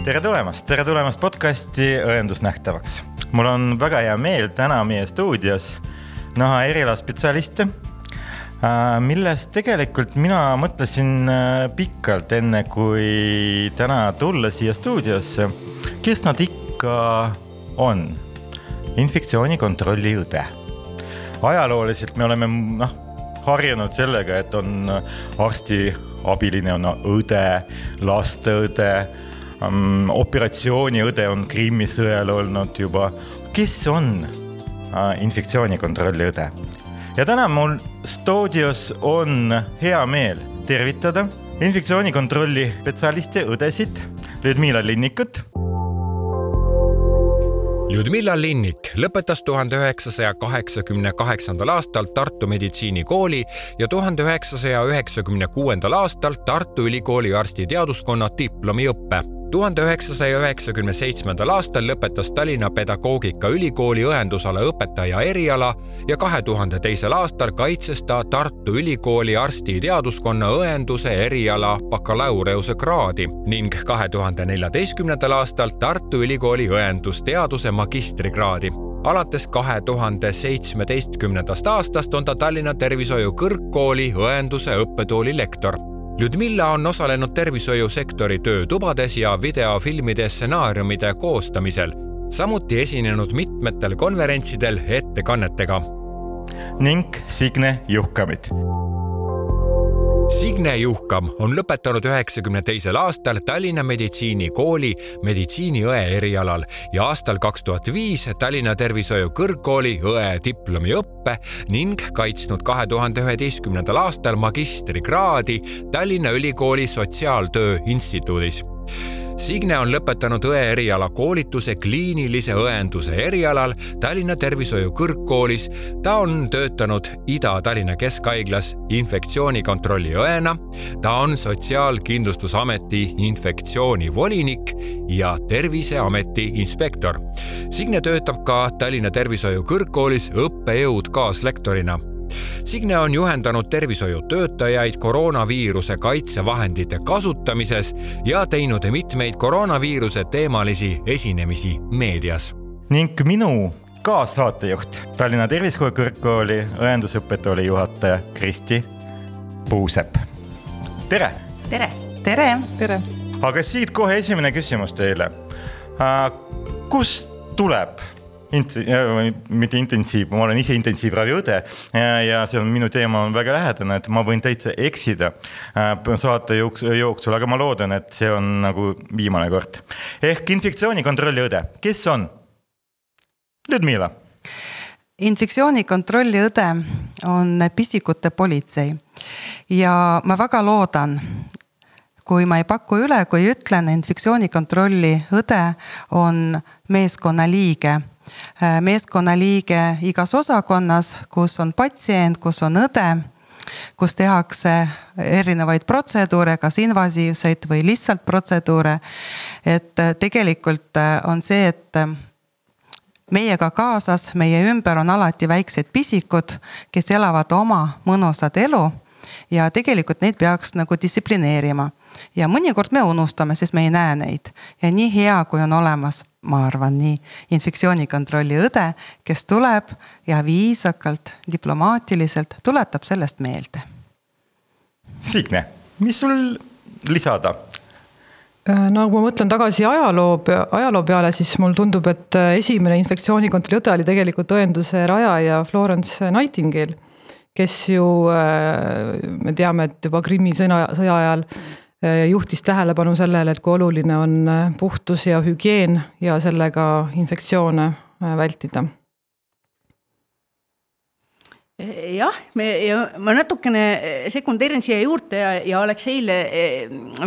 tere tulemast, tere tulemast podcasti Õendus nähtavaks. mul on väga hea meel täna meie stuudios näha erialaspetsialiste, äh, millest tegelikult mina mõtlesin äh, pikalt, enne kui täna tulla siia stuudiosse, kes nad ikka on. infektsioonikontrolli õde. ajalooliselt me oleme noh, harjunud sellega, et on arstiabiline, on õde, lasteõde Mm, operatsiooniõde on Krimmi sõel olnud juba. kes on äh, infektsioonikontrolli õde? ja täna mul stuudios on hea meel tervitada infektsioonikontrolli spetsialisti, õdesid Ljudmila Linnikut. Ljudmila Linnik lõpetas tuhande üheksasaja kaheksakümne kaheksandal aastal Tartu meditsiinikooli ja tuhande üheksasaja üheksakümne kuuendal aastal Tartu Ülikooli arstiteaduskonna diplomiõppe tuhande üheksasaja üheksakümne seitsmendal aastal lõpetas Tallinna Pedagoogikaülikooli õendusala õpetaja eriala ja kahe tuhande teisel aastal kaitses ta Tartu Ülikooli arstiteaduskonna õenduse eriala bakalaureuse kraadi ning kahe tuhande neljateistkümnendal aastal Tartu Ülikooli õendusteaduse magistrikraadi. Alates kahe tuhande seitsmeteistkümnendast aastast on ta Tallinna Tervishoiu Kõrgkooli õenduse õppetooli lektor Ljudmilla on osalenud tervishoiusektori töötubades ja videofilmide stsenaariumide koostamisel, samuti esinenud mitmetel konverentsidel ettekannetega. ning Signe Juhkamit Signe Juhkam on lõpetanud üheksakümne teisel aastal Tallinna Meditsiinikooli meditsiiniõe erialal ja aastal kaks tuhat viis Tallinna Tervishoiu Kõrgkooli õe diplomiõppe ning kaitsnud kahe tuhande üheteistkümnendal aastal magistrikraadi Tallinna Ülikooli Sotsiaaltöö Instituudis Signe on lõpetanud õe eriala koolituse kliinilise õenduse erialal Tallinna Tervishoiu Kõrgkoolis. ta on töötanud Ida-Tallinna Keskhaiglas infektsioonikontrolli õena. ta on Sotsiaalkindlustusameti infektsioonivolinik ja Terviseameti inspektor. Signe töötab ka Tallinna Tervishoiu Kõrgkoolis õppejõud kaaslektorina Signe on juhendanud tervishoiutöötajaid koroonaviiruse kaitsevahendite kasutamises ja teinud mitmeid koroonaviiruse teemalisi esinemisi meedias. ning minu kaassaatejuht, Tallinna Tervishoiukõrgkooli õendusõppetooli juhataja Kristi Puusepp. tere. tere. tere. tere. aga siit kohe esimene küsimus teile. kust tuleb int-, mitte intensiiv, ma olen ise intensiivraviõde ja, see on minu teema on väga lähedane, et ma võin täitsa eksida äh, saate jooksul, aga ma loodan, et see on nagu viimane kord. ehk infektsioonikontrolli õde, kes on? Ludmila. infektsioonikontrolli õde on pisikute politsei ja ma väga loodan, kui ma ei paku üle, kui ütlen, infektsioonikontrolli õde on meeskonnaliige Äh, meeskonnaliige igas osakonnas, kus on patsient, kus on õde, kus tehakse erinevaid protseduure, kas invasiivseid või lihtsalt protseduure. et äh, tegelikult äh, on see, et meiega kaasas, meie ümber on alati väiksed pisikud, kes elavad oma mõnusat elu ja tegelikult neid peaks nagu distsiplineerima. ja mõnikord me unustame, sest me ei näe neid ja nii hea, kui on olemas ma arvan nii, infektsioonikontrolli õde, kes tuleb ja viisakalt, diplomaatiliselt tuletab sellest meelde. Signe, mis sul lisada? Äh, no kui ma mõtlen tagasi ajaloo, ajaloo peale, siis mulle tundub, et äh, esimene infektsioonikontrolli õde oli tegelikult õenduse rajaja Florence Nightingale, kes ju, äh, me teame, et juba Krimmi sõna, sõja ajal Äh, juhtis tähelepanu sellele, et kui oluline on äh, puhtus ja hügieen ja sellega infektsioone äh, vältida. Jah, me ma natukene sekundeerin siia juurde ja, ja Alekseile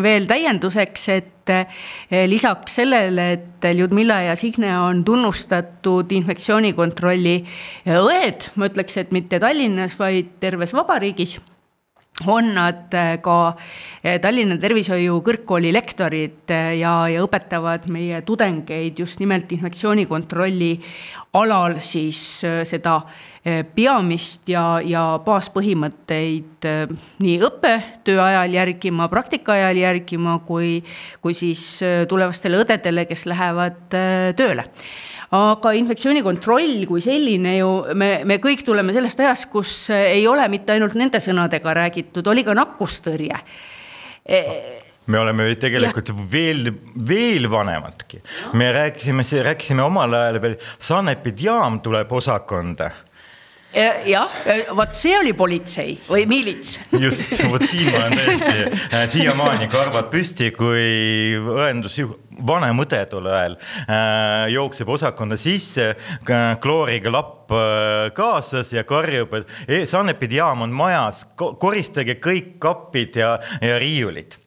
veel täienduseks, et lisaks sellele, et Ljudmilla ja Signe on tunnustatud infektsioonikontrolli õed, ma ütleks, et mitte Tallinnas, vaid terves vabariigis on nad äh, ka äh, Tallinna Tervishoiu Kõrgkooli lektorid äh, ja, ja õpetavad meie tudengeid just nimelt infektsioonikontrolli alal siis seda peamist ja, ja baaspõhimõtteid nii õppetöö ajal järgima, praktika ajal järgima, kui, kui siis tulevastele õdedele, kes lähevad tööle aga infektsioonikontroll kui selline ju, me, me kõik tuleme sellest ajast, kus ei ole mitte ainult nende sõnadega räägitud, oli ka nakkustõrje e me oleme tegelikult ja. veel, veel vanemadki. me rääkisime, rääkisime omal ajal veel, sanepidjaam tuleb osakonda jah, vot see oli politsei või miilits. just, vot siin ma olen tõesti äh, siiamaani karvad püsti, kui õendusjuht, vanem õde tol ajal äh, jookseb osakonda sisse, klooriga lapp äh, kaasas ja karjub, et e, sanepidjaam on majas, koristage kõik kapid ja, ja riiulid.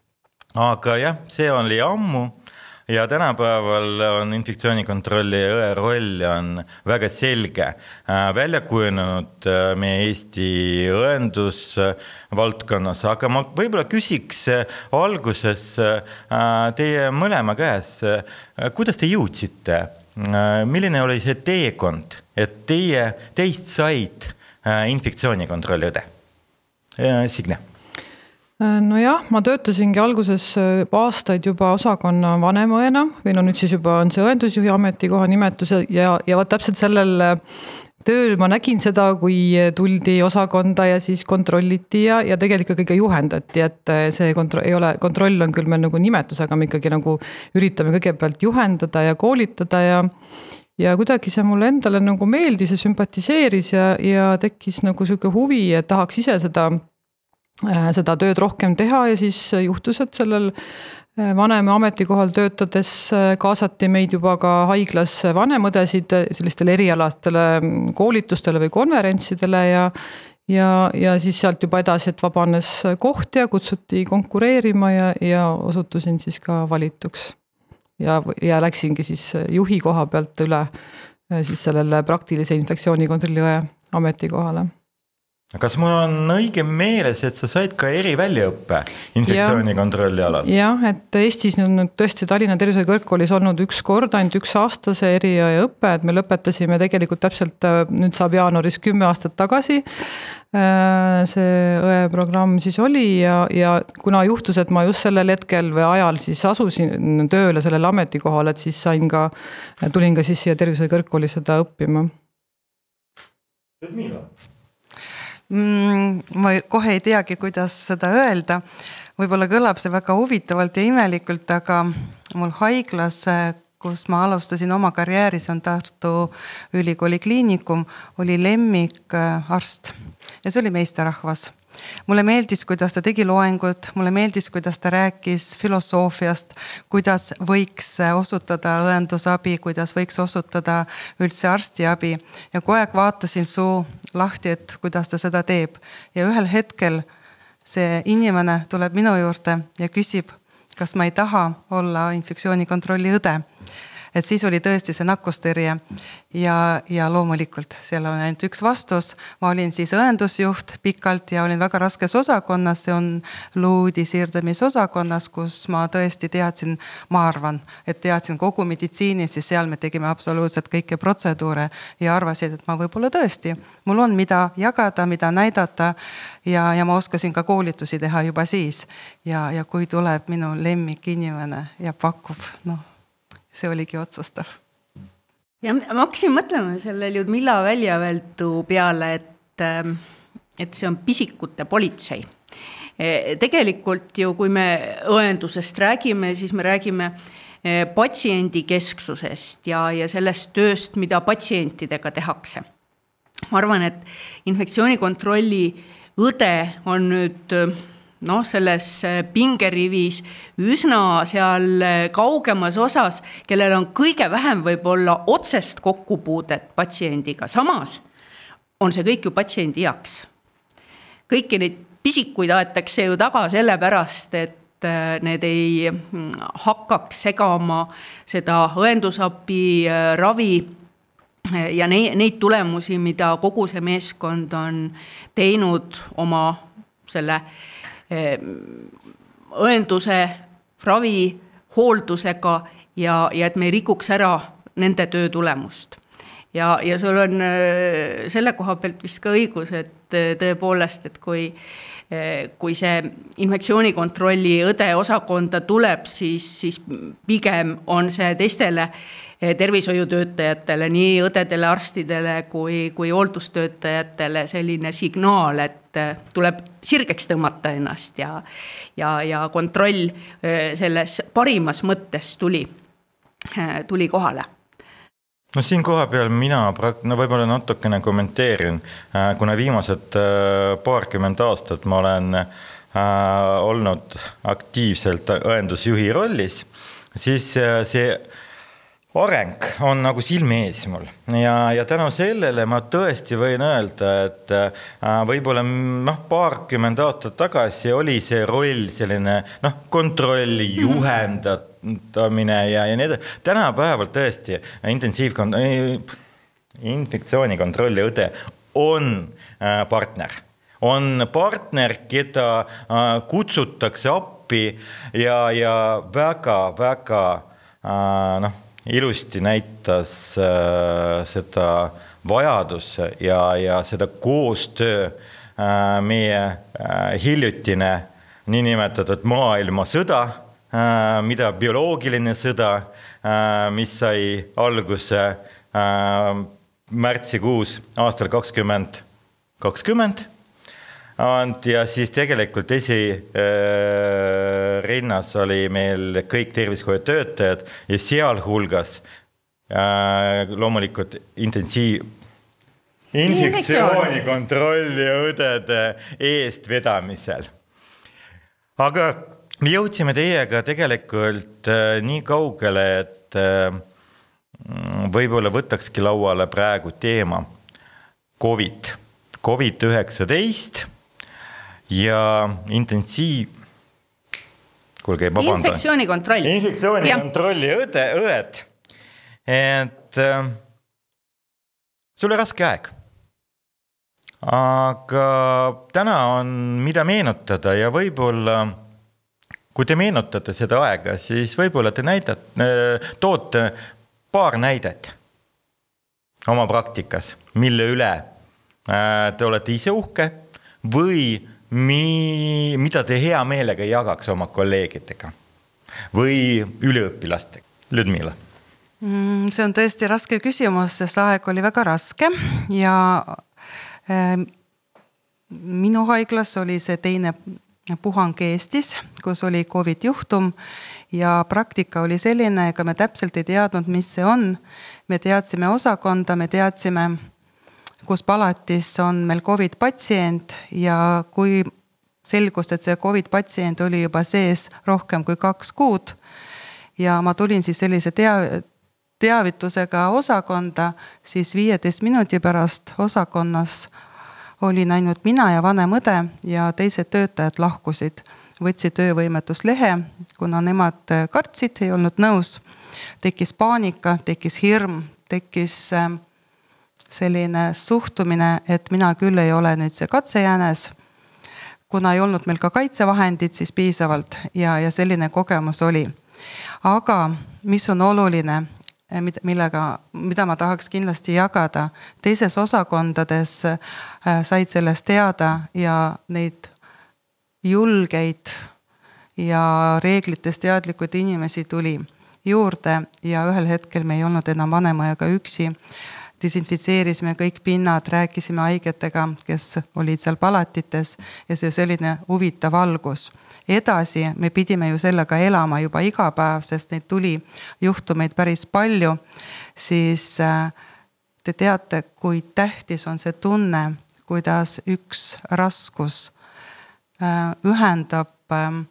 aga jah, see oli ammu ja tänapäeval on infektsioonikontrolli õe roll on väga selge, äh, välja kujunenud äh, meie Eesti õendusvaldkonnas, aga ma võib-olla küsiks äh, alguses teie mõlema käes, kuidas te jõudsite, milline oli see teekond, et teie, teist said infektsioonikontrolli õde? Signe nojah, ma töötasingi alguses äh, aastaid juba osakonna vanemõena või no nüüd siis juba on see õendusjuhi ametikoha nimetus ja, ja vot täpselt sellel äh, tööl ma nägin seda, kui tuldi osakonda ja siis kontrolliti ja, ja tegelikult ikkagi juhendati, et see kontroll ei ole, kontroll on küll meil nagu nimetus, aga me ikkagi nagu üritame kõigepealt juhendada ja koolitada ja ja kuidagi see mulle endale nagu meeldis ja sümpatiseeris ja, ja tekkis nagu sihuke huvi, et tahaks ise seda Äh, seda tööd rohkem teha ja siis juhtus, et sellel äh, vanema ametikohal töötades äh, kaasati meid juba ka haiglas vanemõdesid sellistele erialastele mm, koolitustele või konverentsidele ja ja, ja siis sealt juba edasi, et vabanes koht ja kutsuti konkureerima ja, ja osutusin siis ka valituks. ja, ja läksingi siis juhi koha pealt üle siis sellele praktilise infektsioonikontrolli õe ametikohale kas mul on õige meeles, et sa said ka eriväljaõppe infektsioonikontrolli alal? jah, et Eestis on nüüd tõesti Tallinna Tervishoiu Kõrgkoolis olnud üks kord, ainult üks aasta see eriõppe, et me lõpetasime tegelikult täpselt nüüd saab jaanuaris kümme aastat tagasi. Äh, see õeprogramm siis oli ja, ja kuna juhtus, et ma just sellel hetkel või ajal siis asusin tööle sellele ametikohale, et siis sain ka, tulin ka siis siia Tervishoiu Kõrgkooli seda õppima. Ludmila? Ma kohe ei teagi, kuidas seda öelda. võib-olla kõlab see väga huvitavalt ja imelikult, aga mul haiglas, kus ma alustasin oma karjääri, see on Tartu Ülikooli Kliinikum, oli lemmikarst ja see oli meesterahvas mulle meeldis, kuidas ta tegi loengut, mulle meeldis, kuidas ta rääkis filosoofiast, kuidas võiks osutada õendusabi, kuidas võiks osutada üldse arstiabi. Ja kogu aeg vaatasin suu lahti, et kuidas ta seda teeb. Ja ühel hetkel see inimene tuleb minu juurde ja küsib, kas ma ei taha olla infektsioonikontrolli õde et siis oli tõesti see nakkustõrje ja, ja loomulikult seal on ainult üks vastus. ma olin siis õendusjuht pikalt ja olin väga raskes osakonnas, see on luudi siirdamisosakonnas, kus ma tõesti teadsin, ma arvan, et teadsin kogu meditsiini, siis seal me tegime absoluutselt kõiki protseduure ja arvasid, et ma võib-olla tõesti, mul on, mida jagada, mida näidata ja, ja ma oskasin ka koolitusi teha juba siis. ja, ja kui tuleb minu lemmikinimene ja pakub, noh see oligi otsustav. ja ma hakkasin mõtlema selle Ljudmilla väljaöeldu peale, et, ähm, et see on pisikute politsei e, tegelikult ju, kui me õendusest räägime, siis me räägime e, patsiendikesksusest ja, ja sellest tööst, mida patsientidega tehakse. ma arvan, et infektsioonikontrolli õde on nüüd noh, selles äh, pingerivis üsna seal äh, kaugemas osas, kellel on kõige vähem võib-olla otsest kokkupuudet patsiendiga, samas on see kõik ju patsiendi heaks. kõiki neid pisikuid aetakse ju taga sellepärast, et äh, need ei mm, hakkaks segama seda õendusabi, ravi ja neid, neid tulemusi, mida kogu see meeskond on teinud oma selle äh, õenduse, ravi, hooldusega ja, ja et me ei rikuks ära nende töö tulemust. ja, ja sul on selle koha pealt vist ka õigus, et tõepoolest, et kui kui see infektsioonikontrolli õde osakonda tuleb, siis, siis pigem on see teistele tervishoiutöötajatele, nii õdedele, arstidele kui, kui hooldustöötajatele selline signaal, et eh, tuleb sirgeks tõmmata ennast ja, ja, ja kontroll eh, selles parimas mõttes tuli, tuli kohale. No siin kohapeal mina prak-, no võib-olla natukene kommenteerin, kuna viimased paarkümmend aastat ma olen äh, olnud aktiivselt õendusjuhi rollis, siis see areng on nagu silme ees mul ja, ja tänu sellele ma tõesti võin öelda, et äh, võib-olla noh, paarkümmend aastat tagasi oli see roll selline noh, kontrolli mhm. juhendamine ja, ja nii edasi. tänapäeval tõesti intensiivkond-, infektsioonikontrolli õde on äh, partner, on partner, keda äh, kutsutakse appi ja, ja väga-väga noh ilusti näitas äh, seda vajadus ja, ja seda koostöö äh, meie äh, hiljutine niinimetatud maailmasõda mida bioloogiline sõda mis sai alguse märtsikuus aastal kakskümmend kakskümmend ja siis tegelikult esirinnas äh, oli meil kõik tervishoiutöötajad ja sealhulgas äh, loomulikult intensiiv, infektsioonikontrolli õdede eestvedamisel. aga me jõudsime teiega tegelikult äh, nii kaugele, et võib-olla võtakski lauale praegu teema Covid, Covid üheksateist ja intensiiv, kuulge, vabandan. infektsioonikontroll. infektsioonikontrolli õde, õed, et äh, sul oli raske aeg. aga täna on, mida meenutada ja võib-olla kui te meenutate seda aega, siis võib-olla te näidate, toote paar näidet oma praktikas, mille üle äh, te olete ise uhke või mi-, mida te hea meelega jagaks oma kolleegidega või üliõpilastega? Ludmila mm,. see on tõesti raske küsimus, sest aeg oli väga raske ja äh, minu haiglas oli see teine puhang Eestis, kus oli Covid juhtum ja praktika oli selline, ega me täpselt ei teadnud, mis see on. me teadsime osakonda, me teadsime kus palatis on meil Covid patsient ja kui selgus, et see Covid patsient oli juba sees rohkem kui kaks kuud ja ma tulin siis sellise tea-, teavitusega osakonda, siis viieteist minuti pärast osakonnas olin ainult mina ja vanem õde ja teised töötajad lahkusid. võtsid töövõimetuslehe, kuna nemad kartsid, ei olnud nõus. tekkis paanika, tekkis hirm, tekkis äh, selline suhtumine, et mina küll ei ole nüüd see katsejänes. kuna ei olnud meil ka kaitsevahendid siis piisavalt ja, ja selline kogemus oli. aga mis on oluline, millega, mida ma tahaks kindlasti jagada, teises osakondades äh, said sellest teada ja neid julgeid ja reeglitest teadlikud inimesi tuli juurde ja ühel hetkel me ei olnud enam vanemaga üksi desinfitseerisime kõik pinnad, rääkisime haigetega, kes olid seal palatites ja see selline huvitav algus. edasi me pidime ju sellega elama juba iga päev, sest neid tuli juhtumeid päris palju, siis äh, te teate, kui tähtis on see tunne, kuidas üks raskus äh, ühendab ähm,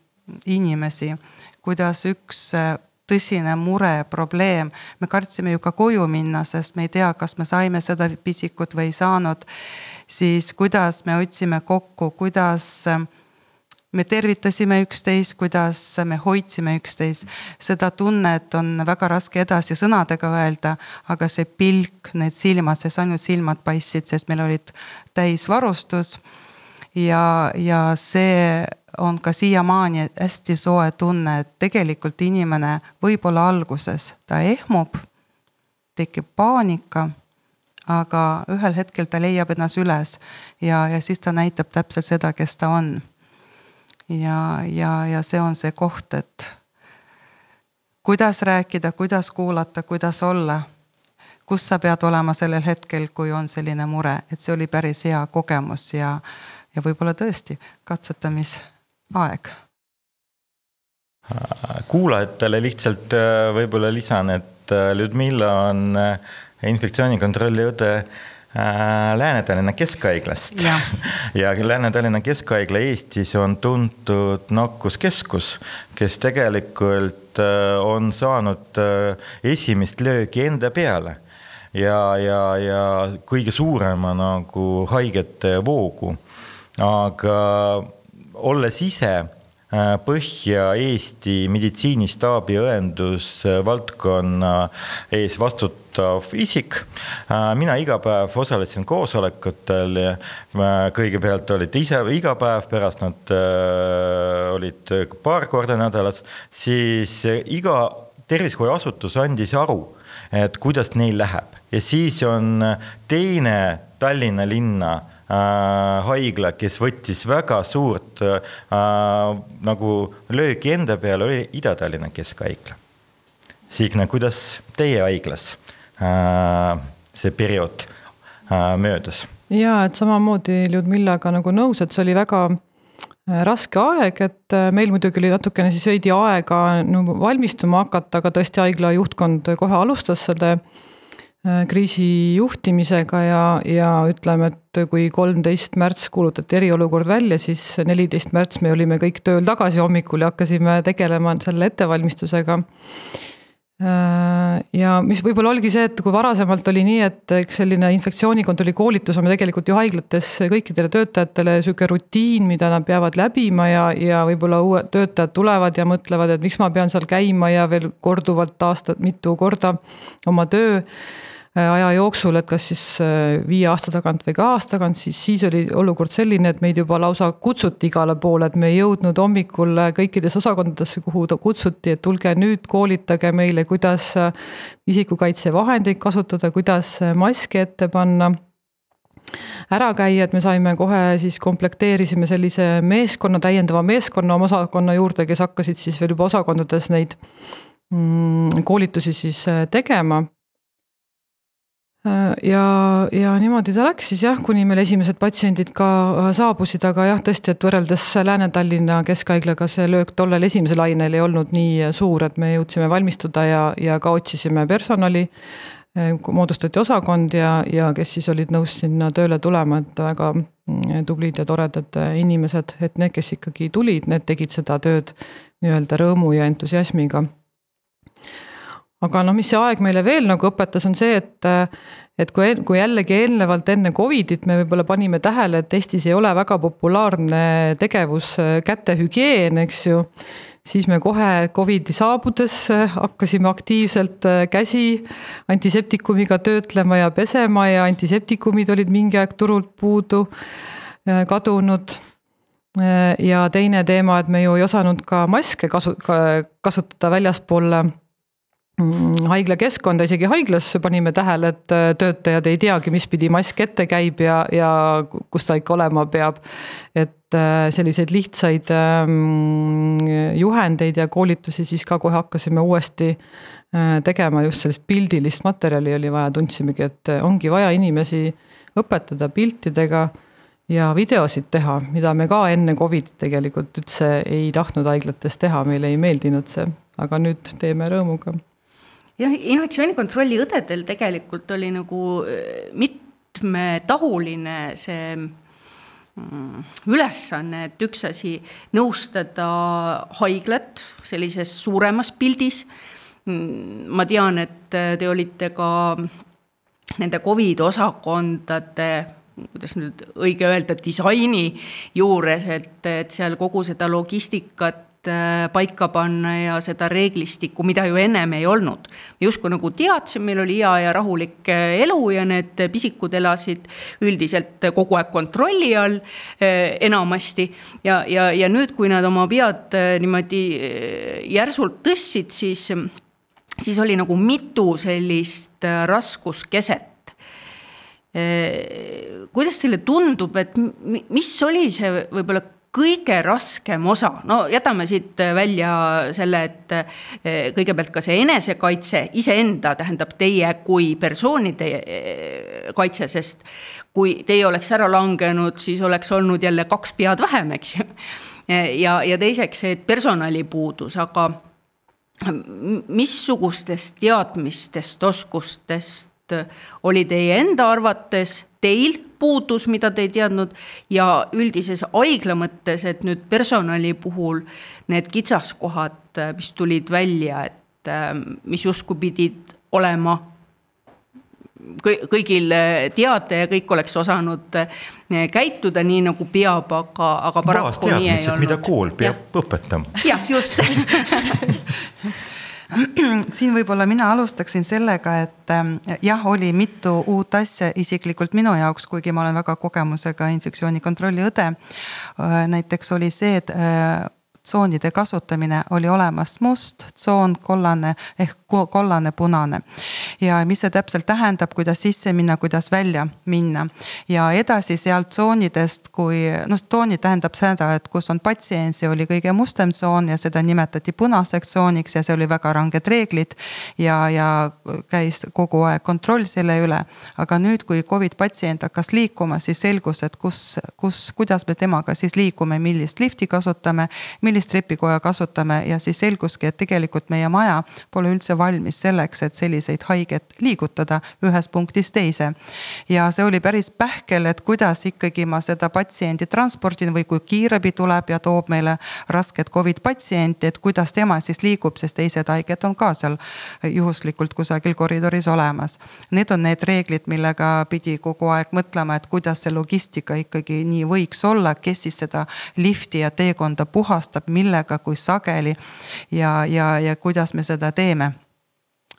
inimesi, kuidas üks äh, tõsine mure, probleem. me kartsime ju ka koju minna, sest me ei tea, kas me saime seda pisikut või ei saanud. siis kuidas me otsime kokku, kuidas äh, me tervitasime üksteist, kuidas me hoidsime üksteist. seda tunnet on väga raske edasi sõnadega öelda, aga see pilk, need silmad, sest ainult silmad paistsid, sest meil olid täisvarustus. ja, ja see on ka siiamaani hästi soe tunne, et tegelikult inimene võib-olla alguses ta ehmub, tekib paanika aga ühel hetkel ta leiab ennast üles ja, ja siis ta näitab täpselt seda, kes ta on. ja, ja, ja see on see koht, et kuidas rääkida, kuidas kuulata, kuidas olla kus sa pead olema sellel hetkel, kui on selline mure, et see oli päris hea kogemus ja, ja võib-olla tõesti katsetamisaeg. kuulajatele lihtsalt äh, võib-olla lisan, et äh, Ludmilla on äh, infektsioonikontrolli õde Lääne-Tallinna Keskhaiglast. ja, ja Lääne-Tallinna Keskhaigla Eestis on tuntud nakkuskeskus, kes tegelikult on saanud esimest löögi enda peale ja, ja, ja kõige suurema nagu haigete voogu. aga olles ise äh, Põhja-Eesti meditsiinistaabi õendusvaldkonna ees vastutav isik. Äh, mina iga päev osalesin koosolekutel äh, kõigepealt olid ise iga päev, pärast nad olid paar korda nädalas, siis iga tervishoiuasutus andis aru, et kuidas neil läheb ja siis on teine Tallinna linna äh, haigla, kes võttis väga suurt äh, nagu lööki enda peale, oli Ida-Tallinna Keskhaigla. Signe, kuidas teie haiglas äh, see periood äh, möödus? ja et samamoodi Ljudmillaga nagu nõus, et see oli väga äh, raske aeg, et äh, meil muidugi oli natukene siis veidi aega nagu valmistuma hakata, aga tõesti haigla juhtkond kohe alustas selle Äh, kriisi juhtimisega ja, ja ütleme, et kui kolmteist märts kuulutati eriolukord välja, siis neliteist märts me olime kõik tööl tagasi hommikul ja hakkasime tegelema selle ettevalmistusega. Äh, ja mis võib-olla oligi see, et kui varasemalt oli nii, et eks selline infektsioonikontrolli koolitus on tegelikult ju haiglates kõikidele töötajatele sihuke rutiin, mida nad peavad läbima ja, ja võib-olla uued töötajad tulevad ja mõtlevad, et miks ma pean seal käima ja veel korduvalt aastat, mitu korda oma töö Äh, aja jooksul, et kas siis äh, viie aasta tagant või ka aasta tagant, siis, siis oli olukord selline, et meid juba lausa kutsuti igale poole, et me ei jõudnud hommikul äh, kõikides osakondadesse, kuhu ta kutsuti, et tulge nüüd, koolitage meile, kuidas isikukaitsevahendeid kasutada, kuidas maski ette panna ära käia, et me saime kohe siis komplekteerisime sellise meeskonna, täiendava meeskonna oma osakonna juurde, kes hakkasid siis veel juba osakondades neid mm, koolitusi siis tegema. Äh, ja, ja niimoodi ta läks siis jah, kuni meil esimesed patsiendid ka äh, saabusid, aga jah, tõesti, et võrreldes Lääne-Tallinna Keskhaiglaga see löök tollel esimesel lainel ei olnud nii suur, et me jõudsime valmistuda ja, ja ka otsisime personali. Äh, moodustati osakond ja, ja kes siis olid nõus sinna tööle tulema, et väga mm, tublid ja toredad inimesed, et need, kes ikkagi tulid, need tegid seda tööd nii-öelda rõõmu ja entusiasmiga aga noh, mis see aeg meile veel nagu õpetas, on see, et et kui, kui jällegi eelnevalt enne Covidit me võib-olla panime tähele, et Eestis ei ole väga populaarne tegevus kätehügieen, eks ju, siis me kohe Covidi saabudes hakkasime aktiivselt käsi antiseptikumiga töötlema ja pesema ja antiseptikumid olid mingi aeg turult puudu, kadunud. Ja teine teema, et me ju ei osanud ka maske kasu-, kasutada väljaspool Mm, haiglakeskkonda, isegi haiglas panime tähele, et äh, töötajad ei teagi, mis pidi mask ette käib ja, ja kus ta ikka olema peab. et äh, selliseid lihtsaid ähm, juhendeid ja koolitusi siis ka kohe hakkasime uuesti äh, tegema, just sellist pildilist materjali oli vaja, tundsimegi, et ongi vaja inimesi õpetada piltidega ja videosid teha, mida me ka enne Covidit tegelikult üldse ei tahtnud haiglates teha, meile ei meeldinud see, aga nüüd teeme rõõmuga jah, infektsioonikontrolli õdedel tegelikult oli nagu äh, mitmetahuline see mm, ülesanne, et üks asi nõustada haiglat sellises suuremas pildis. Mm, ma tean, et äh, te olite ka nende Covid osakondade kuidas nüüd õige öelda, disaini juures, et, et seal kogu seda logistikat paika panna ja seda reeglistikku, mida ju ennem ei olnud. justkui nagu teadsime, meil oli hea ja rahulik äh, elu ja need pisikud elasid üldiselt kogu aeg kontrolli all äh, enamasti. ja, ja, ja nüüd, kui nad oma pead niimoodi järsult tõstsid, siis, siis oli nagu mitu sellist raskuskeset kuidas teile tundub, et mis oli see võib-olla kõige raskem osa, no jätame siit välja selle, et eh, kõigepealt ka see enesekaitse iseenda, tähendab teie kui persoonide eh, kaitse, sest kui teie oleks ära langenud, siis oleks olnud jälle kaks pead vähem, eks ju. ja, ja teiseks see, et personali puudus, aga missugustest teadmistest, oskustest oli teie enda arvates teil puudus, mida te ei teadnud ja üldises haigla mõttes, et nüüd personali puhul need kitsaskohad, mis tulid välja, et ähm, mis justkui pidid olema kõigil teada ja kõik oleks osanud äh, käituda nii, nagu peab, aga, aga paraku nii ei olnud. mida kool peab ja. õpetama. jah, just siin võib-olla mina alustaksin sellega, et ähm, jah, oli mitu uut asja isiklikult minu jaoks, kuigi ma olen väga kogemusega infektsioonikontrolli õde. Äh, näiteks oli see, et äh, tsoonide kasutamine oli olemas must tsoon, kollane ehk kollane, punane. ja mis see täpselt tähendab, kuidas sisse minna, kuidas välja minna. ja edasi sealt tsoonidest, kui noh, tsoonid tähendab seda, et kus on patsient, see oli kõige mustem tsoon ja seda nimetati punaseks tsooniks ja see oli väga ranged reeglid. ja, ja käis kogu aeg kontroll selle üle. aga nüüd, kui Covid patsient hakkas liikuma, siis selgus, et kus, kus, kuidas me temaga siis liigume, millist lifti kasutame millist trepikoja kasutame ja siis selguski, et tegelikult meie maja pole üldse valmis selleks, et selliseid haigeid liigutada ühest punktist teise. ja see oli päris pähkel, et kuidas ikkagi ma seda patsiendi transportin või kui kiirabi tuleb ja toob meile rasket Covid patsienti, et kuidas tema siis liigub, sest teised haiged on ka seal juhuslikult kusagil koridoris olemas. Need on need reeglid, millega pidi kogu aeg mõtlema, et kuidas see logistika ikkagi nii võiks olla, kes siis seda lifti ja teekonda puhastab, töötab, millega, kui sageli ja, ja, ja kuidas me seda teeme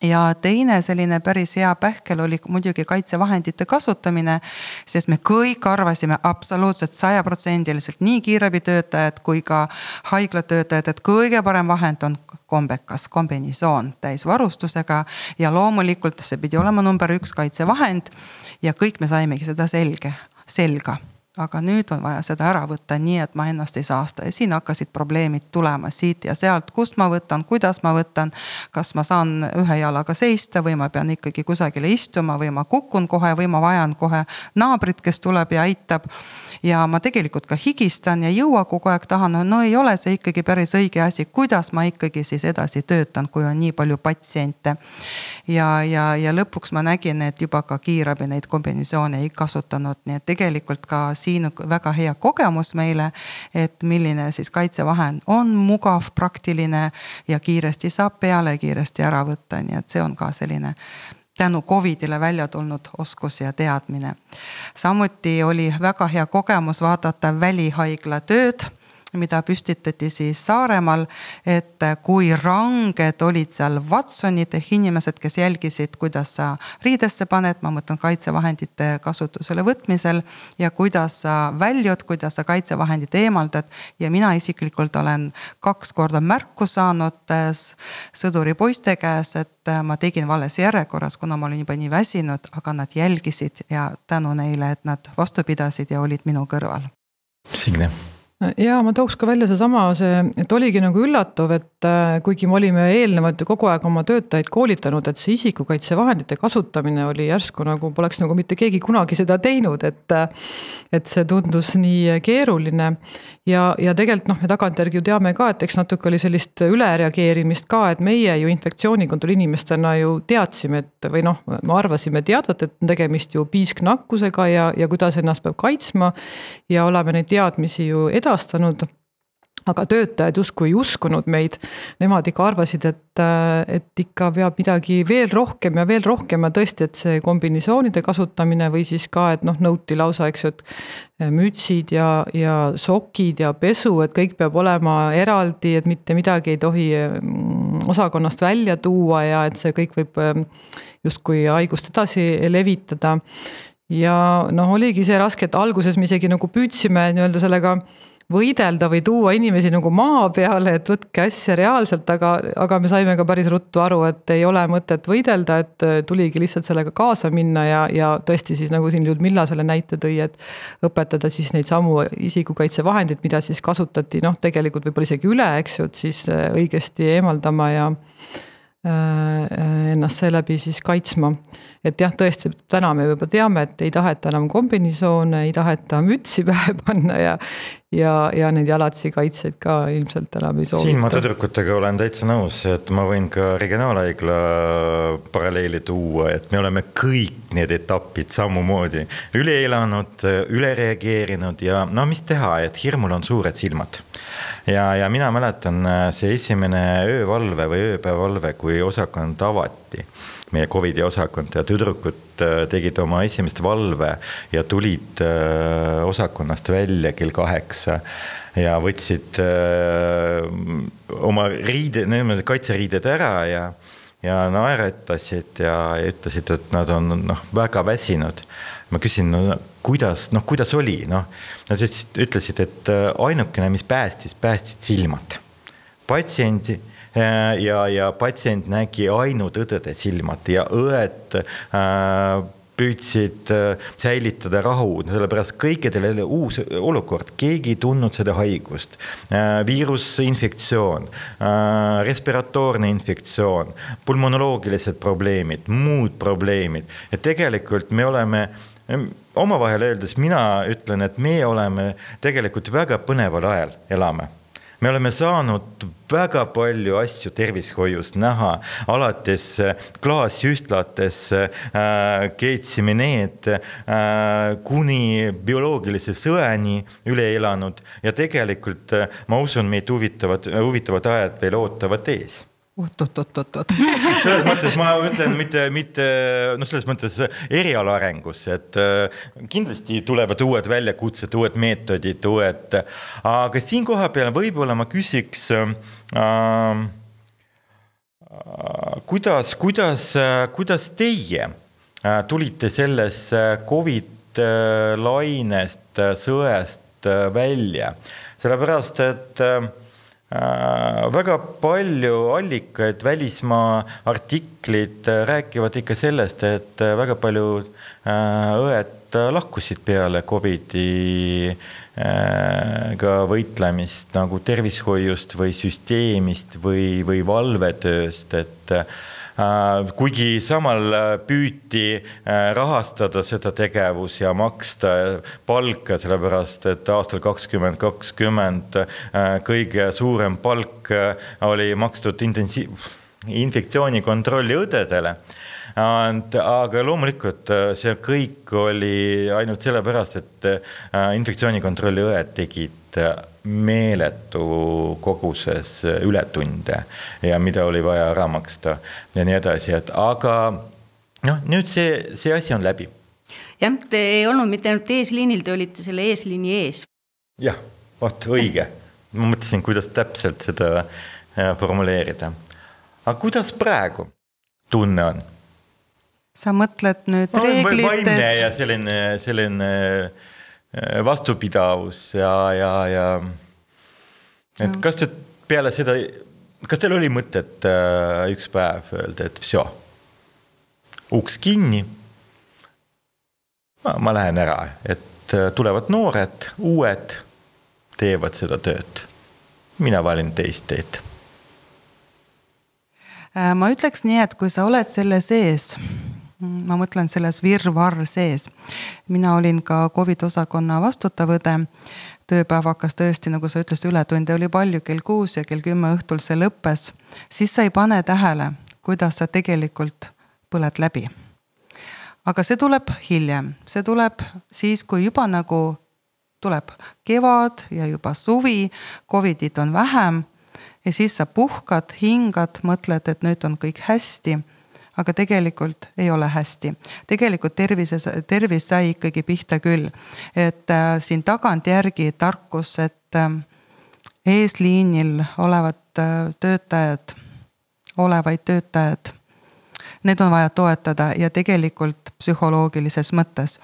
ja teine selline päris hea pähkel oli muidugi kaitsevahendite kasutamine, sest me kõik arvasime absoluutselt sajaprotsendiliselt, nii kiirabitöötajad kui ka haiglatöötajad, et kõige parem vahend on kombekas, kombinisoon täisvarustusega. ja loomulikult see pidi olema number üks kaitsevahend ja kõik me saimegi seda selge, selga aga nüüd on vaja seda ära võtta nii, et ma ennast ei saasta ja siin hakkasid probleemid tulema siit ja sealt, kust ma võtan, kuidas ma võtan. kas ma saan ühe jalaga seista või ma pean ikkagi kusagile istuma või ma kukun kohe või ma vajan kohe naabrit, kes tuleb ja aitab ja ma tegelikult ka higistan ja jõua kogu aeg taha, no, no ei ole see ikkagi päris õige asi, kuidas ma ikkagi siis edasi töötan, kui on nii palju patsiente. ja, ja, ja lõpuks ma nägin, et juba ka kiirabi neid kombinatsioone ei kasutanud, nii et tegelikult ka siin väga hea kogemus meile. et milline siis kaitsevahend on mugav, praktiline ja kiiresti saab peale, kiiresti ära võtta, nii et see on ka selline tänu Covidile välja tulnud oskus ja teadmine. samuti oli väga hea kogemus vaadata välihaigla tööd mida püstitati siis Saaremaal. et kui ranged olid seal Watsonid ehk inimesed, kes jälgisid, kuidas sa riidesse paned, ma mõtlen kaitsevahendite kasutusele võtmisel. ja kuidas sa väljud, kuidas sa kaitsevahendid eemaldad ja mina isiklikult olen kaks korda märku saanud äh, sõduri poiste käes, et äh, ma tegin vales järjekorras, kuna ma olin juba nii väsinud, aga nad jälgisid ja tänu neile, et nad vastu pidasid ja olid minu kõrval. Signe ja ma tooks ka välja seesama, see, et oligi nagu üllatav, et äh, kuigi me olime eelnevalt ju kogu aeg oma töötajaid koolitanud, et see isikukaitsevahendite kasutamine oli järsku nagu poleks nagu mitte keegi kunagi seda teinud, et. et see tundus nii keeruline ja, ja tegelikult noh, me tagantjärgi ju teame ka, et eks natuke oli sellist ülereageerimist ka, et meie ju infektsioonikontrolli inimestena ju teadsime, et või noh, me arvasime teadvat, et on tegemist ju piisknakkusega ja, ja kuidas ennast peab kaitsma. ja oleme neid teadmisi ju edasi edastanud aga töötajad justkui ei uskunud meid. Nemad ikka arvasid, et, et ikka peab midagi veel rohkem ja veel rohkem ja tõesti, et see kombinatsioonide kasutamine või siis ka, et noh, nõuti lausa, eks ju, et mütsid ja, ja sokid ja pesu, et kõik peab olema eraldi, et mitte midagi ei tohi mm, osakonnast välja tuua ja et see kõik võib mm, justkui haigust edasi levitada. ja noh, oligi see raske, et alguses me isegi nagu püüdsime nii-öelda sellega võidelda või tuua inimesi nagu maa peale, et võtke asja reaalselt, aga, aga me saime ka päris ruttu aru, et ei ole mõtet võidelda, et tuligi lihtsalt sellega kaasa minna ja, ja tõesti siis nagu siin Ludmilla selle näite tõi, et õpetada siis neid samu isikukaitsevahendeid, mida siis kasutati noh, tegelikult võib-olla isegi üle, eks ju, et siis õigesti eemaldama ja Äh, ennast seeläbi siis kaitsma. et jah, tõesti, täna me juba teame, et ei taheta enam kombinesoone, ei taheta mütsi pähe panna ja ja, ja neid jalatsi kaitseid ka ilmselt enam ei soovita. siin ma tüdrukutega olen täitsa nõus, et ma võin ka regionaalhaigla paralleeli tuua, et me oleme kõik need etapid samamoodi üle elanud, üle reageerinud ja no mis teha, et hirmul on suured silmad ja, ja mina mäletan äh, see esimene öövalve või ööpäevavalve, kui osakond avati, meie Covidi osakond ja tüdrukud äh, tegid oma esimest valve ja tulid äh, osakonnast välja kell kaheksa ja võtsid oma riide, nii-öelda kaitseriided ära ja ja naeratasid ja, ütlesid, et nad on noh, väga väsinud. ma küsin, no kuidas, noh, kuidas oli, noh. Nad ütlesid, ütlesid, et äh, ainukene, mis päästis, päästsid silmad. patsiendi äh, ja, ja patsient nägi ainult õdede silmad ja õed äh, püüdsid äh, säilitada rahu, sellepärast kõikidel oli uus olukord, keegi ei tundnud seda haigust. viirusinfektsioon, respiratoorne infektsioon, pulmonoloogilised probleemid, muud probleemid, et tegelikult me oleme omavahel öeldes mina ütlen, et me oleme tegelikult väga põneval ajal elame me oleme saanud väga palju asju tervishoiust näha, alates äh, klaassühtlates äh, keetsime need äh, kuni bioloogilise sõeni üle elanud. Ja tegelikult äh, ma usun, meid huvitavad, huvitavad ajad veel ootavad ees oot-oot-oot-oot. selles mõttes ma ütlen mitte, mitte noh, selles mõttes eriala arengus, et äh, kindlasti tulevad uued väljakutsed, uued meetodid, uued, aga siin koha peal võib-olla ma küsiks äh,. äh kuidas, kuidas, kuidas teie äh, tulite sellest Covid lainest, sõest välja, sellepärast et Äh, väga palju allikaid, välismaa artiklid äh, räägivad ikka sellest, et äh, väga paljud õed lahkusid peale Covidi ka võitlemist nagu tervishoiust või süsteemist või, või valvetööst, et Äh, kuigi samal äh, püüti äh, rahastada seda tegevus ja maksta palka, sellepärast et aastal kakskümmend kakskümmend kõige suurem palk oli makstud intensiiv, infektsioonikontrolli õdedele. Aga loomulikult see kõik oli ainult sellepärast, et infektsioonikontrolli õed tegid meeletu koguses ületunde ja mida oli vaja ära maksta ja nii edasi, et aga noh, nüüd see, see asi on läbi. jah, te ei olnud mitte ainult eesliinil, te olite selle eesliini ees. jah, vot õige, ma mõtlesin, kuidas täpselt seda äh, formuleerida. aga kuidas praegu tunne on? sa mõtled nüüd reeglite. vaimne ja selline, selline Äh, vastupidavus ja, ja, ja et kas te peale seda, kas teil oli mõtet äh, üks päev öelda, et vsjo, uks kinni. ma lähen ära, et äh, tulevad noored, uued, teevad seda tööd. mina valin teist teed ma ütleks nii, et kui sa oled selle sees ma mõtlen selles virvarr sees. mina olin ka Covid osakonna vastutav õde. tööpäev hakkas tõesti, nagu sa ütlesid, ületunde oli palju, kell kuus ja kell kümme õhtul see lõppes. siis sa ei pane tähele, kuidas sa tegelikult põled läbi. aga see tuleb hiljem, see tuleb siis, kui juba nagu tuleb kevad ja juba suvi, Covidit on vähem ja siis sa puhkad, hingad, mõtled, et nüüd on kõik hästi aga tegelikult ei ole hästi. tegelikult tervises, tervis sai ikkagi pihta küll. et äh, siin tagantjärgi tarkus, et äh, eesliinil olevad äh, töötajad, olevaid töötajad, need on vaja toetada ja tegelikult psühholoogilises mõttes.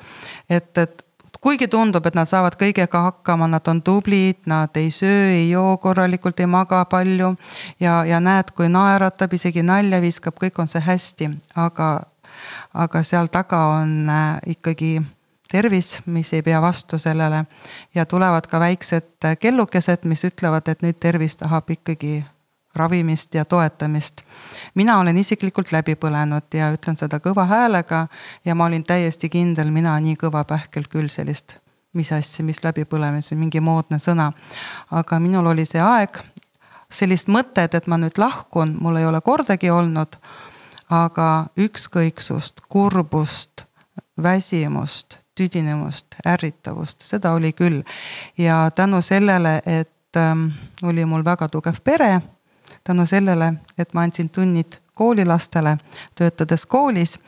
et, et kuigi tundub, et nad saavad kõigega hakkama, nad on tublid, nad ei söö, ei joo korralikult, ei maga palju. ja, ja näed, kui naeratab, isegi nalja viskab, kõik on see hästi, aga, aga seal taga on äh, ikkagi tervis, mis ei pea vastu sellele. ja tulevad ka väiksed kellukesed, mis ütlevad, et nüüd tervis tahab ikkagi ravimist ja toetamist. mina olen isiklikult läbi põlenud ja ütlen seda kõva häälega ja ma olin täiesti kindel, mina nii kõva pähkel küll sellist, mis asja, mis läbipõlemine, mingi moodne sõna. aga minul oli see aeg, sellist mõtet, et ma nüüd lahkun, mul ei ole kordagi olnud. aga ükskõiksust, kurbust, väsimust, tüdinemust, ärritavust, seda oli küll. ja tänu sellele, et ähm, oli mul väga tugev pere tänu sellele, et ma andsin tunnid koolilastele, töötades koolis,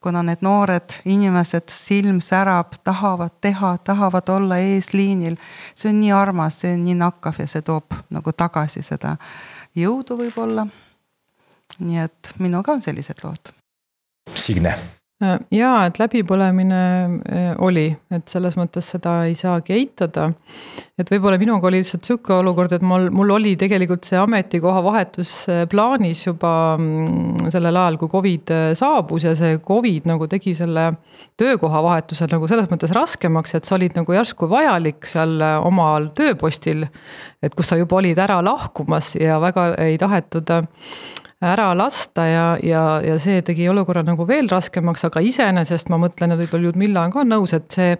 kuna need noored inimesed, silm särab, tahavad teha, tahavad olla eesliinil. see on nii armas, see on nii nakkav ja see toob nagu tagasi seda jõudu võib-olla. nii et minuga on sellised lood. Signe jaa, et läbipõlemine äh, oli, et selles mõttes seda ei saagi eitada. et võib-olla minuga oli lihtsalt sihuke olukord, et mul, mul oli tegelikult see ametikoha vahetus äh, plaanis juba mm, sellel ajal, kui Covid saabus ja see Covid nagu tegi selle töökoha vahetuse nagu selles mõttes raskemaks, et sa olid nagu järsku vajalik seal omal tööpostil. et kus sa juba olid ära lahkumas ja väga ei tahetud ära lasta ja, ja, ja see tegi olukorra nagu veel raskemaks, aga iseenesest ma mõtlen, et võib-olla Ljudmilla on ka nõus, et see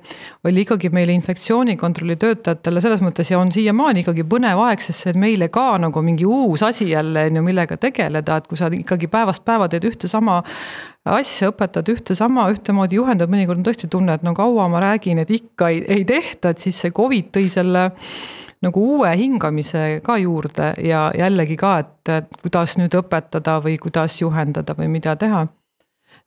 oli ikkagi meile infektsioonikontrolli töötajatele selles mõttes ja on siiamaani ikkagi põnev aeg, sest see on meile ka nagu mingi uus asi jälle on ju, millega tegeleda, et kui sa ikkagi päevast päeva teed ühte sama asja, õpetad ühte sama, ühtemoodi juhendad, mõnikord on tõesti tunne, et no kaua ma räägin, et ikka ei, ei tehta, et siis see Covid tõi selle nagu uue hingamise ka juurde ja jällegi ka, et kuidas nüüd õpetada või kuidas juhendada või mida teha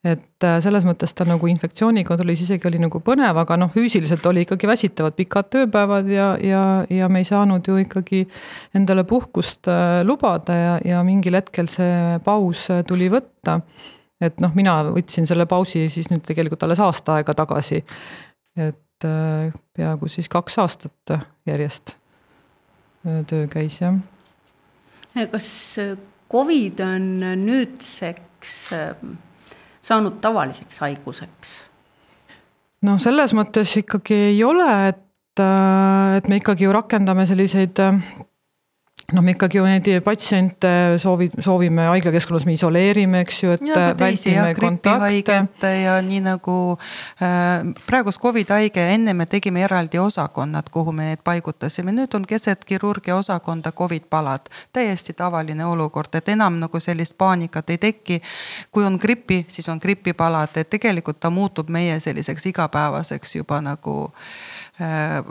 et äh, selles mõttes ta nagu infektsioonikontrollis isegi oli nagu põnev, aga noh, füüsiliselt oli ikkagi väsitavad pikad tööpäevad ja, ja, ja me ei saanud ju ikkagi endale puhkust äh, lubada ja, ja mingil hetkel see paus äh, tuli võtta. et noh, mina võtsin selle pausi siis nüüd tegelikult alles aasta aega tagasi. et peaaegu siis kaks aastat järjest töö käis, jah. kas Covid on nüüdseks saanud tavaliseks haiguseks? no selles mõttes ikkagi ei ole, et, et me ikkagi ju rakendame selliseid noh, me ikkagi ju neid patsiente soovi, soovime haiglakeskkonnas, me isoleerime, eks ju, et ja, vältime kontakte. ja nii nagu äh, praegust Covid haige, enne me tegime eraldi osakonnad, kuhu me need paigutasime, nüüd on keset kirurgia osakonda Covid palad. täiesti tavaline olukord, et enam nagu sellist paanikat ei teki. kui on gripi, siis on gripipalad, et tegelikult ta muutub meie selliseks igapäevaseks juba nagu äh,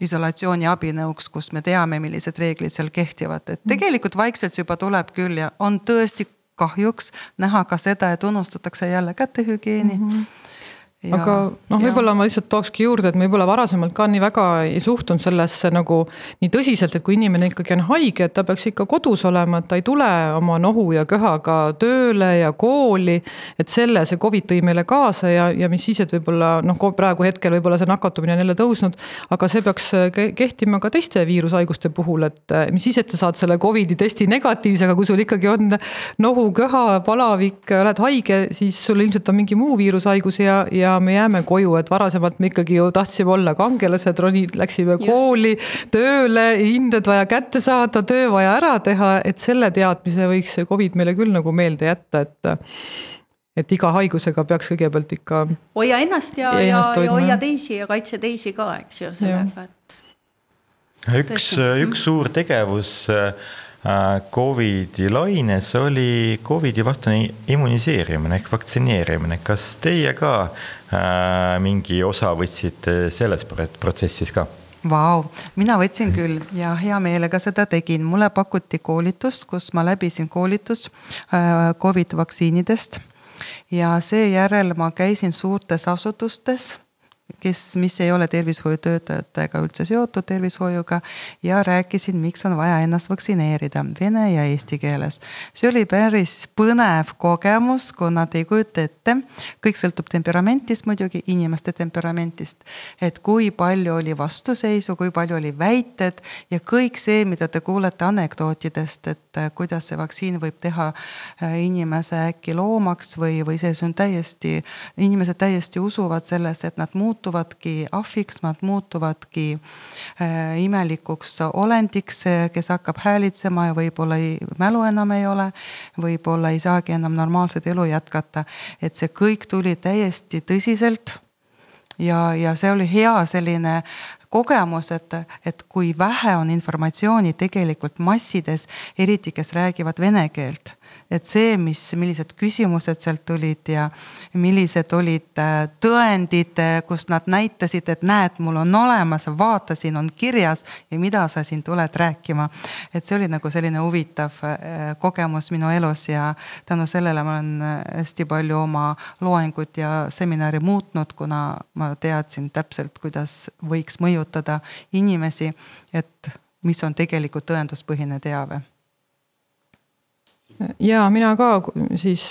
isolatsiooni abinõuks, kus me teame, millised reeglid seal kehtivad, et mm. tegelikult vaikselt see juba tuleb küll ja on tõesti kahjuks näha ka seda, et unustatakse jälle kätehügieeni mm. -hmm Ja, aga noh, võib-olla ma lihtsalt tookski juurde, et ma võib-olla varasemalt ka nii väga ei suhtunud sellesse nagu nii tõsiselt, et kui inimene ikkagi on haige, et ta peaks ikka kodus olema, et ta ei tule oma nohu ja köhaga tööle ja kooli. et selle see Covid tõi meile kaasa ja, ja mis siis, et võib-olla noh, praegu hetkel võib-olla see nakatumine on jälle tõusnud. aga see peaks kehtima ka teiste viirushaiguste puhul, et mis siis, et sa saad selle Covidi testi negatiivse, aga kui sul ikkagi on nohu, köha, palavik, oled haige, siis sul ilmselt on mingi muu viirushaigus ja, ja ja me jääme koju, et varasemalt me ikkagi ju tahtsime olla kangelased, ronid, läksime Just. kooli, tööle, hinded vaja kätte saada, töö vaja ära teha, et selle teadmise võiks see Covid meile küll nagu meelde jätta, et et iga haigusega peaks kõigepealt ikka. hoia ennast ja, ja, ja, ja hoia teisi ja kaitse teisi ka, eks ju, sellega, et. üks, üks suur tegevus äh, Äh, Covidi laines oli Covidi vastane immuniseerimine ehk vaktsineerimine. kas teie ka äh, mingi osa võtsite selles protsessis ka? Vau, mina võtsin küll ja hea meelega seda tegin, mulle pakuti koolitust, kus ma läbisin koolitus äh, Covid vaktsiinidest. ja seejärel ma käisin suurtes asutustes kes, mis ei ole tervishoiutöötajatega üldse seotud tervishoiuga ja rääkisin, miks on vaja ennast vaktsineerida vene ja eesti keeles. see oli päris põnev kogemus, kuna te ei kujuta ette, kõik sõltub temperamentist muidugi, inimeste temperamentist. et kui palju oli vastuseisu, kui palju oli väited ja kõik see, mida te kuulete anekdootidest, et äh, kuidas see vaktsiin võib teha äh, inimese äkki loomaks või, või see, on täiesti, inimesed täiesti usuvad sellesse, et nad muutuvad muutuvadki ahviks, nad muutuvadki äh, imelikuks olendiks, kes hakkab häälitsema ja võib-olla ei, mälu enam ei ole, võib-olla ei saagi enam normaalset elu jätkata. et see kõik tuli täiesti tõsiselt ja, ja see oli hea selline kogemus, et, et kui vähe on informatsiooni tegelikult massides, eriti kes räägivad vene keelt et see, mis, millised küsimused sealt tulid ja millised olid äh, tõendid, äh, kus nad näitasid, et näed, mul on olemas, vaata, siin on kirjas ja mida sa siin tuled rääkima. et see oli nagu selline huvitav äh, kogemus minu elus ja tänu sellele ma olen hästi palju oma loengut ja seminari muutnud, kuna ma teadsin täpselt, kuidas võiks mõjutada inimesi, et mis on tegelikult tõenduspõhine teave ja mina ka siis,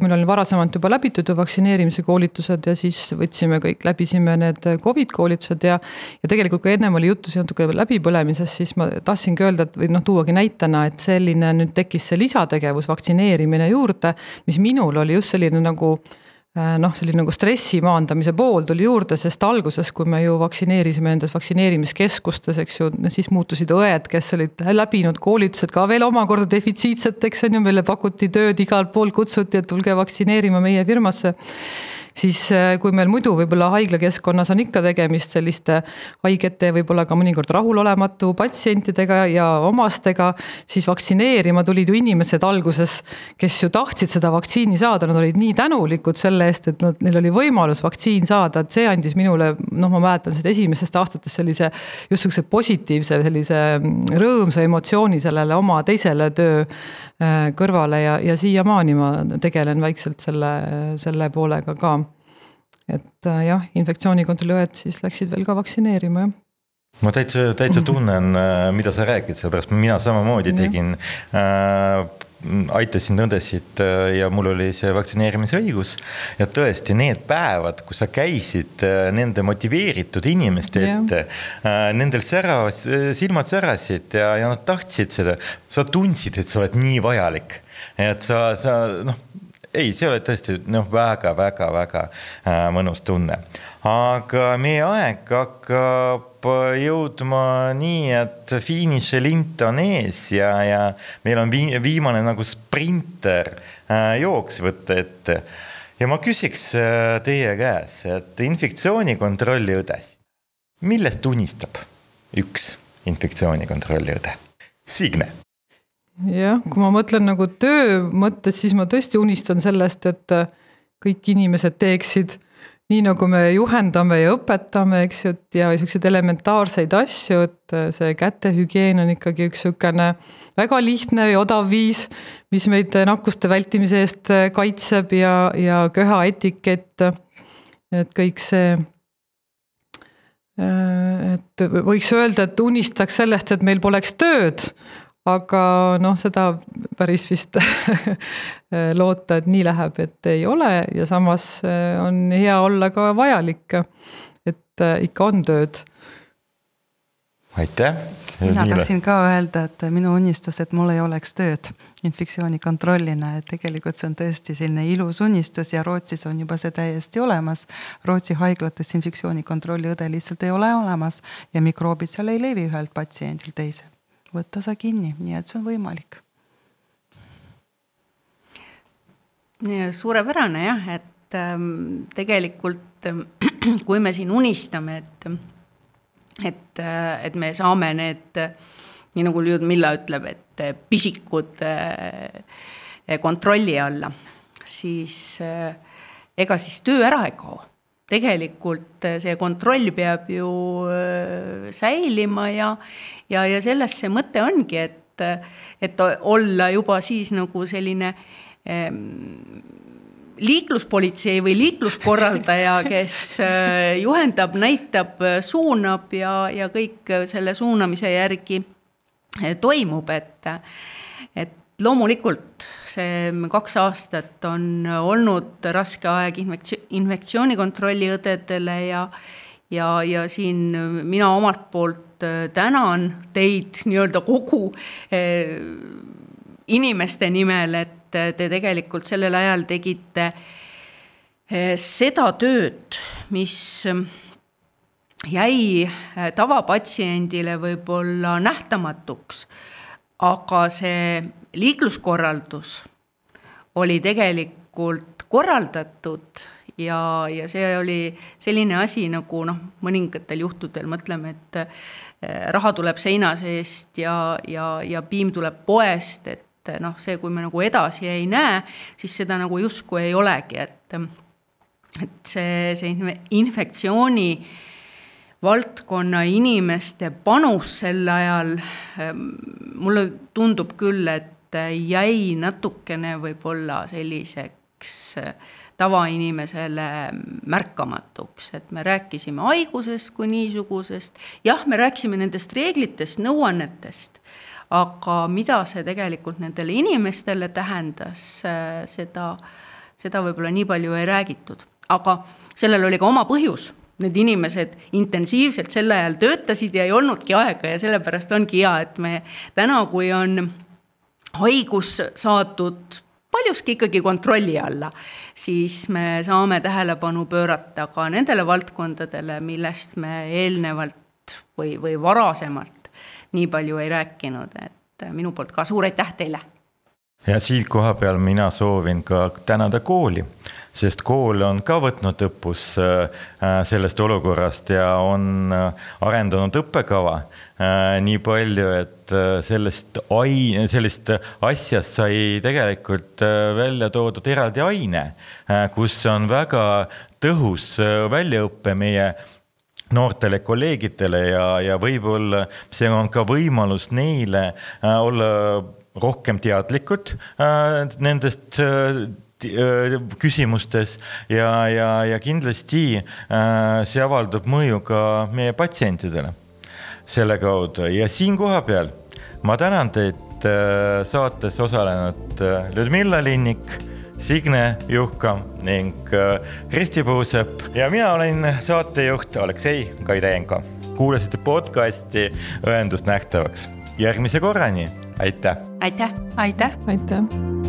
meil oli varasemalt juba läbitud ju vaktsineerimise koolitused ja siis võtsime kõik, läbisime need Covid koolitused ja. ja tegelikult, kui ennem oli juttu siin natuke läbipõlemisest, siis ma tahtsingi öelda, et või noh, tuuagi näitena, et selline nüüd tekkis see lisategevus, vaktsineerimine juurde, mis minul oli just selline nagu Äh, noh, selline nagu stressi maandamise pool tuli juurde, sest alguses, kui me ju vaktsineerisime endas vaktsineerimiskeskustes, eks ju, siis muutusid õed, kes olid läbinud koolitused ka veel omakorda defitsiitseteks, on ju, meile pakuti tööd igalt poolt, kutsuti, et tulge vaktsineerima meie firmasse siis äh, kui meil muidu võib-olla haiglakeskkonnas on ikka tegemist selliste haigete, võib-olla ka mõnikord rahulolematu patsientidega ja omastega, siis vaktsineerima tulid ju inimesed alguses, kes ju tahtsid seda vaktsiini saada, nad olid nii tänulikud selle eest, et nad, neil oli võimalus vaktsiin saada, et see andis minule, noh, ma mäletan seda esimesest aastatest sellise just sihukese positiivse sellise mm, rõõmsa emotsiooni sellele oma teisele töö kõrvale ja, ja siiamaani ma tegelen vaikselt selle, selle poolega ka. Et äh, jah, infektsioonikontrolli õed siis läksid veel ka vaktsineerima, jah. Ma täitsa, täitsa tunnen, äh, mida sa räägid, sellepärast mina samamoodi tegin. Äh, aitasin õdesid äh, ja mul oli see vaktsineerimise õigus. ja tõesti, need päevad, kus sa käisid nende motiveeritud inimeste ette, nendel säras, silmad särasid ja, ja nad tahtsid seda, sa tundsid, et sa oled nii vajalik. et sa, sa noh ei, see oli tõesti noh, väga-väga-väga äh, mõnus tunne. aga meie aeg hakkab jõudma nii, et finišilint on ees ja, ja meil on viimane nagu sprinter äh, jooks võtta ette. ja ma küsiks äh, teie käes, et infektsioonikontrolli õdesid, millest unistab üks infektsioonikontrolli õde? Signe jah, kui ma mõtlen nagu töö mõttes, siis ma tõesti unistan sellest, et äh, kõik inimesed teeksid nii, nagu me juhendame ja õpetame, eks ju, et ja siukseid elementaarseid asju, et äh, see kätehügieen on ikkagi üks niisugune väga lihtne ja odav viis, mis meid nakkuste vältimise eest äh, kaitseb ja, ja köhaetikett, et kõik see et võiks öelda, et unistaks sellest, et meil poleks tööd, aga noh, seda päris vist loota, et nii läheb, et ei ole ja samas eh, on hea olla ka vajalik, et eh, ikka on tööd. aitäh. mina tahtsin ka öelda, et minu unistus, et mul ei oleks tööd infektsiooni kontrollina, et tegelikult see on tõesti selline ilus unistus ja Rootsis on juba see täiesti olemas. Rootsi haiglates infektsiooni kontrolli õde lihtsalt ei ole olemas ja mikroobid seal ei levi ühelt patsiendilt teisele võtta sa kinni, nii et see on võimalik. suurepärane jah, et ähm, tegelikult ähm, kui me siin unistame, et, et, äh, et me saame need, nii nagu Ljudmilla ütleb, et äh, pisikud äh, kontrolli alla, siis ega siis töö ära ei kao tegelikult eh, see kontroll peab ju eh, säilima ja, ja, ja selles see mõte ongi, et, et olla juba siis nagu selline ehm, liikluspolitsei või liikluskorraldaja, kes juhendab, näitab, suunab ja, ja kõik selle suunamise järgi toimub, et, et loomulikult see kaks aastat on olnud raske aeg infektsioonikontrolli õdedele ja ja, ja siin mina omalt poolt äh, tänan teid nii-öelda kogu eh, inimeste nimel, et äh, te tegelikult sellel ajal tegite eh, seda tööd, mis jäi tavapatsiendile võib-olla nähtamatuks, aga see liikluskorraldus oli tegelikult korraldatud ja, ja see oli selline asi nagu noh, mõningatel juhtudel mõtleme, et eh, raha tuleb seina seest ja, ja, ja piim tuleb poest, et noh, see, kui me nagu edasi ei näe, siis seda nagu justkui ei olegi, et et see, see infektsiooni valdkonna inimeste panus sel ajal mulle tundub küll, et jäi natukene võib-olla selliseks tavainimesele märkamatuks, et me rääkisime haigusest kui niisugusest, jah, me rääkisime nendest reeglitest, nõuannetest, aga mida see tegelikult nendele inimestele tähendas, seda, seda võib-olla nii palju ei räägitud, aga sellel oli ka oma põhjus. Need inimesed intensiivselt sel ajal töötasid ja ei olnudki aega ja sellepärast ongi hea, et me täna, kui on haigus saadud paljuski ikkagi kontrolli alla, siis me saame tähelepanu pöörata ka nendele valdkondadele, millest me eelnevalt või, või varasemalt nii palju ei rääkinud, et minu poolt ka suur aitäh teile! Ja siit koha peal mina soovin ka tänada kooli sest kool on ka võtnud õppus äh, sellest olukorrast ja on äh, arendanud õppekava äh, nii palju, et sellest ai-, sellest asjast sai tegelikult välja toodud eraldi aine, kus on väga tõhus väljaõpe meie noortele kolleegidele ja, ja võib-olla see on ka võimalus neile olla rohkem teadlikud nendest Äh, küsimustes ja, ja, ja kindlasti äh, see avaldab mõju ka meie patsientidele selle kaudu ja siin kohapeal ma tänan teid äh, saates osalenud Ludmilla Linnik, Signe Juhka ning Kristi Puusepp ja mina olen saatejuht Aleksei Kaidenko. kuulasite podcasti Õendust nähtavaks. järgmise korrani, aitäh. aitäh. aitäh. aitäh